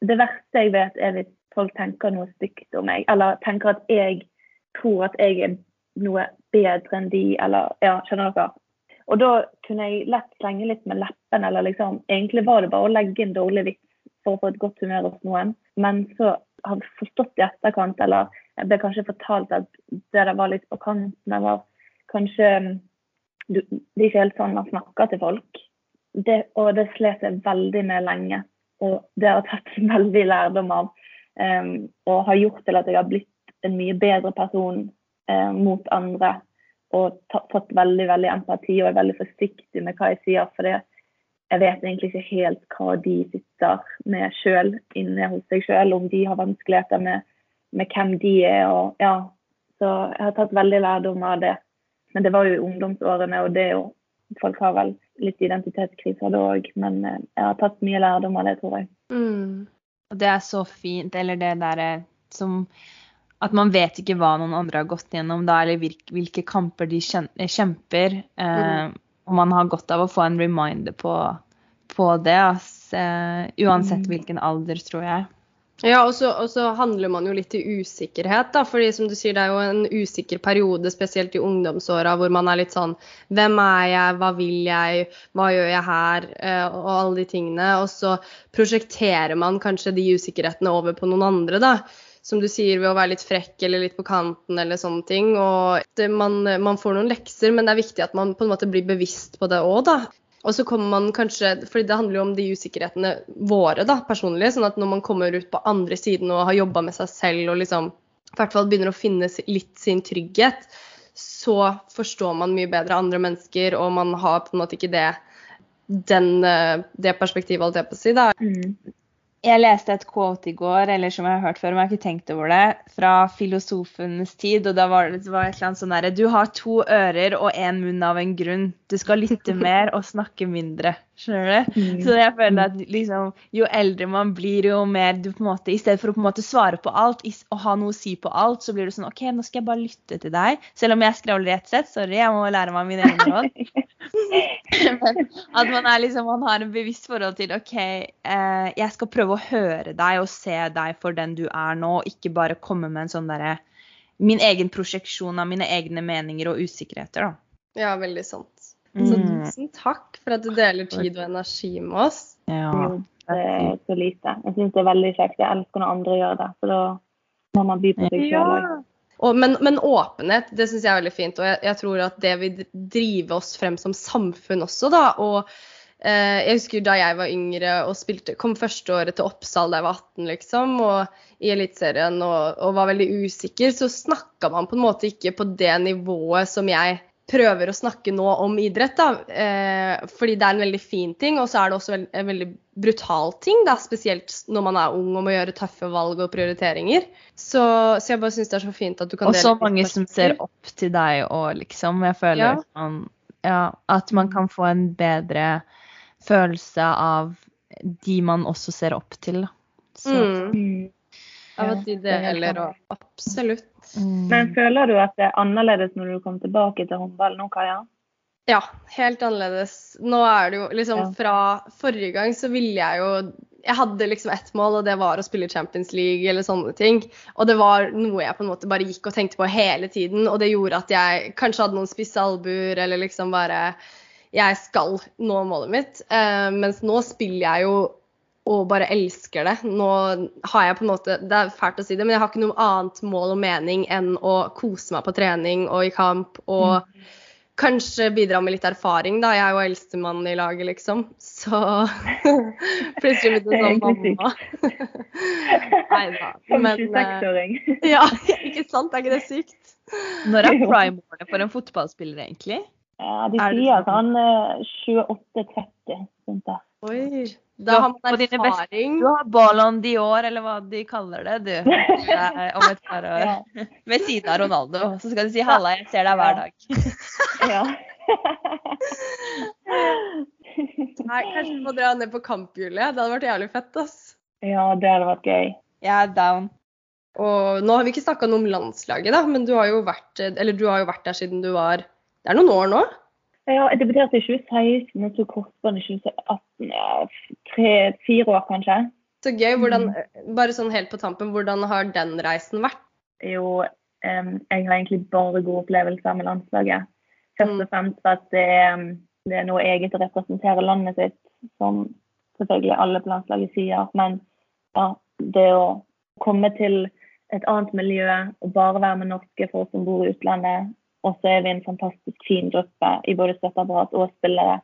Det verste jeg vet, er hvis folk tenker noe stygt om meg, eller tenker at jeg tror at jeg er noe bedre enn de, eller ja, skjønner dere? Og da kunne jeg lett slenge litt med leppen, eller liksom Egentlig var det bare å legge en dårlig vits for å få et godt humør hos noen. Men så har jeg forstått i etterkant, eller jeg ble kanskje fortalt at det jeg var litt på kanten. Det var kanskje du, Det er ikke helt sånn man snakker til folk. Det, og det slet jeg veldig med lenge. Og det har jeg tatt veldig lærdom av. Um, og har gjort til at jeg har blitt en mye bedre person uh, mot andre og fått veldig veldig empati og er veldig forsiktig med hva jeg sier. For jeg vet egentlig ikke helt hva de sitter med sjøl inne hos seg sjøl, om de har vanskeligheter med, med, hvem de er. Og, ja. Så jeg har tatt veldig lærdom av det. Men det var jo i ungdomsårene, og det er jo Folk har vel litt identitetskriser da òg, men eh, jeg har tatt mye lærdom av det, tror jeg. Mm. Og det er så fint, eller det derre som at man vet ikke hva noen andre har gått gjennom da, eller hvilke kamper de kjemper. Eh, mm. Og man har godt av å få en reminder på, på det, ass, eh, uansett mm. hvilken alder, tror jeg. Ja, og så handler man jo litt i usikkerhet, da. fordi som du sier, det er jo en usikker periode, spesielt i ungdomsåra, hvor man er litt sånn Hvem er jeg, hva vil jeg, hva gjør jeg her, eh, og alle de tingene. Og så prosjekterer man kanskje de usikkerhetene over på noen andre, da som du sier, ved å være litt frekk eller litt på kanten eller sånne ting. Og det, man, man, får noen lekser, men det er viktig at man på en måte blir bevisst på det òg, da. Og så kommer man kanskje, fordi det handler jo om de usikkerhetene våre da, personlig. sånn at når man kommer ut på andre siden og har jobba med seg selv og liksom i hvert fall begynner å finne litt sin trygghet, så forstår man mye bedre andre mennesker, og man har på en måte ikke det, den, eh, det perspektivet, holdt jeg på å si. da. Mm. Jeg leste et quote i går, eller som jeg har hørt før, men jeg har ikke tenkt over det, fra filosofenes tid. og da var det, det var et eller annet sånn derre Du har to ører og én munn av en grunn. Du skal lytte mer og snakke mindre. Skjønner du? Mm. Så jeg føler at liksom, jo eldre man blir, jo mer du på en måte I stedet for å på en måte svare på alt og ha noe å si på alt, så blir det sånn OK, nå skal jeg bare lytte til deg. Selv om jeg skravler rett ett sett. Sorry, jeg må lære meg mine egne råd. Men at man, liksom, man har en bevisst forhold til OK, eh, jeg skal prøve å høre deg og se deg for den du er nå, og ikke bare komme med en sånn derre Min egen prosjeksjon av mine egne meninger og usikkerheter, da. Ja, veldig sant. Så mm. tusen takk for at du deler tid og energi med oss. Ja. Det er så lite. Jeg syns det er veldig kjekt. Jeg elsker når andre gjør det. For da må man by på seg sjøl òg. Ja. Men, men, åpenhet, det syns jeg er veldig fint. Og jeg, jeg, tror at det vil drive oss frem som samfunn også, da. Og eh, jeg husker da jeg var yngre og spilte, kom førsteåret til Oppsal da jeg var 18, liksom, og i Eliteserien og, og, var veldig usikker, så snakka man på en måte ikke på det nivået som jeg prøver å snakke nå om idrett, da, eh, fordi det er en veldig fin ting. Og så er det også en veldig brutal ting, da, spesielt når man er ung og må gjøre tøffe valg og prioriteringer. Så, så jeg bare syns det er så fint at du kan dele Og så mange som ser opp til deg og liksom. Jeg føler ja. Man, ja, at man kan få en bedre følelse av de man også ser opp til. Så. Mm. Av at de deler og absolutt. Mm. Men føler du at det er annerledes når du kommer tilbake til håndball nå, Kaja? Ja, helt annerledes. Nå er det jo liksom ja. Fra forrige gang så ville jeg jo Jeg hadde liksom ett mål, og det var å spille Champions League eller sånne ting. Og det var noe jeg på en måte bare gikk og tenkte på hele tiden, og det gjorde at jeg kanskje hadde noen spisse albuer eller liksom bare Jeg skal nå målet mitt. Uh, mens nå spiller jeg jo og bare elsker det. Nå har jeg på en måte Det er fælt å si det, men jeg har ikke noe annet mål og mening enn å kose meg på trening og i kamp og mm. kanskje bidra med litt erfaring, da. Jeg er jo eldstemann i laget, liksom. Så plutselig blitt en sånn mamma. Nei da. Men uh, Ja, ikke sant? Er ikke det sykt? Når er prime-årene for en fotballspiller, egentlig? Ja, De sier at han er 28-30. Oi. Da har man erfaring. Du har Ballon Dior, eller hva de kaller det, du. Om et par år. Ja. Ved siden av Ronaldo. Så skal du si 'halla, jeg ser deg hver dag'. ja. Nei, kanskje vi må dra ned på kamphjulet. Det hadde vært jævlig fett, ass. Ja, det hadde vært gøy. Jeg er down. Og nå har vi ikke snakka noe om landslaget, da, men du har, jo vært, eller du har jo vært der siden du var Det er noen år nå? Ja, jeg debuterte i 2016 og så korsbånd i 2018. Ja, Tre-fire år, kanskje. Så gøy. Hvordan, bare sånn helt på tampen, hvordan har den reisen vært? Jo, um, jeg har egentlig bare gode opplevelser med landslaget. Først Mm. og fremst at det, det er noe eget å representere landet sitt, som selvfølgelig alle på landslaget sier. Men ja, det å komme til et annet miljø og bare være med norske folk som bor i utlandet, og så er vi en fantastisk fin gruppe i både støtteapparat og spillere.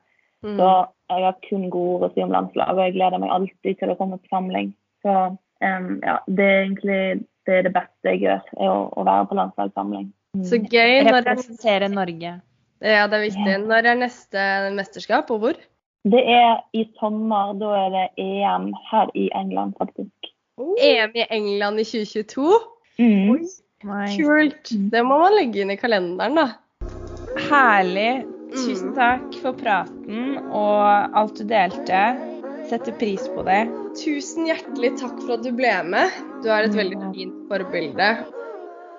Mm. Så jeg har kun gode ord å si om landslag, og jeg gleder meg alltid til å komme på samling. Så um, ja, det er egentlig det, er det beste jeg gjør, er å, å være på landslagssamling. Så gøy. Når er, Representere Norge. ja, det er viktig. Når er neste mesterskap, og hvor? Det er i sommer, da er det EM her i England, faktisk. EM i England i 2022. Mm. Nei. Kult. Det må man legge inn i kalenderen, da. Herlig. Tusen takk for praten og alt du delte. Setter pris på det. Tusen hjertelig takk for at du ble med. Du er et veldig fint forbilde.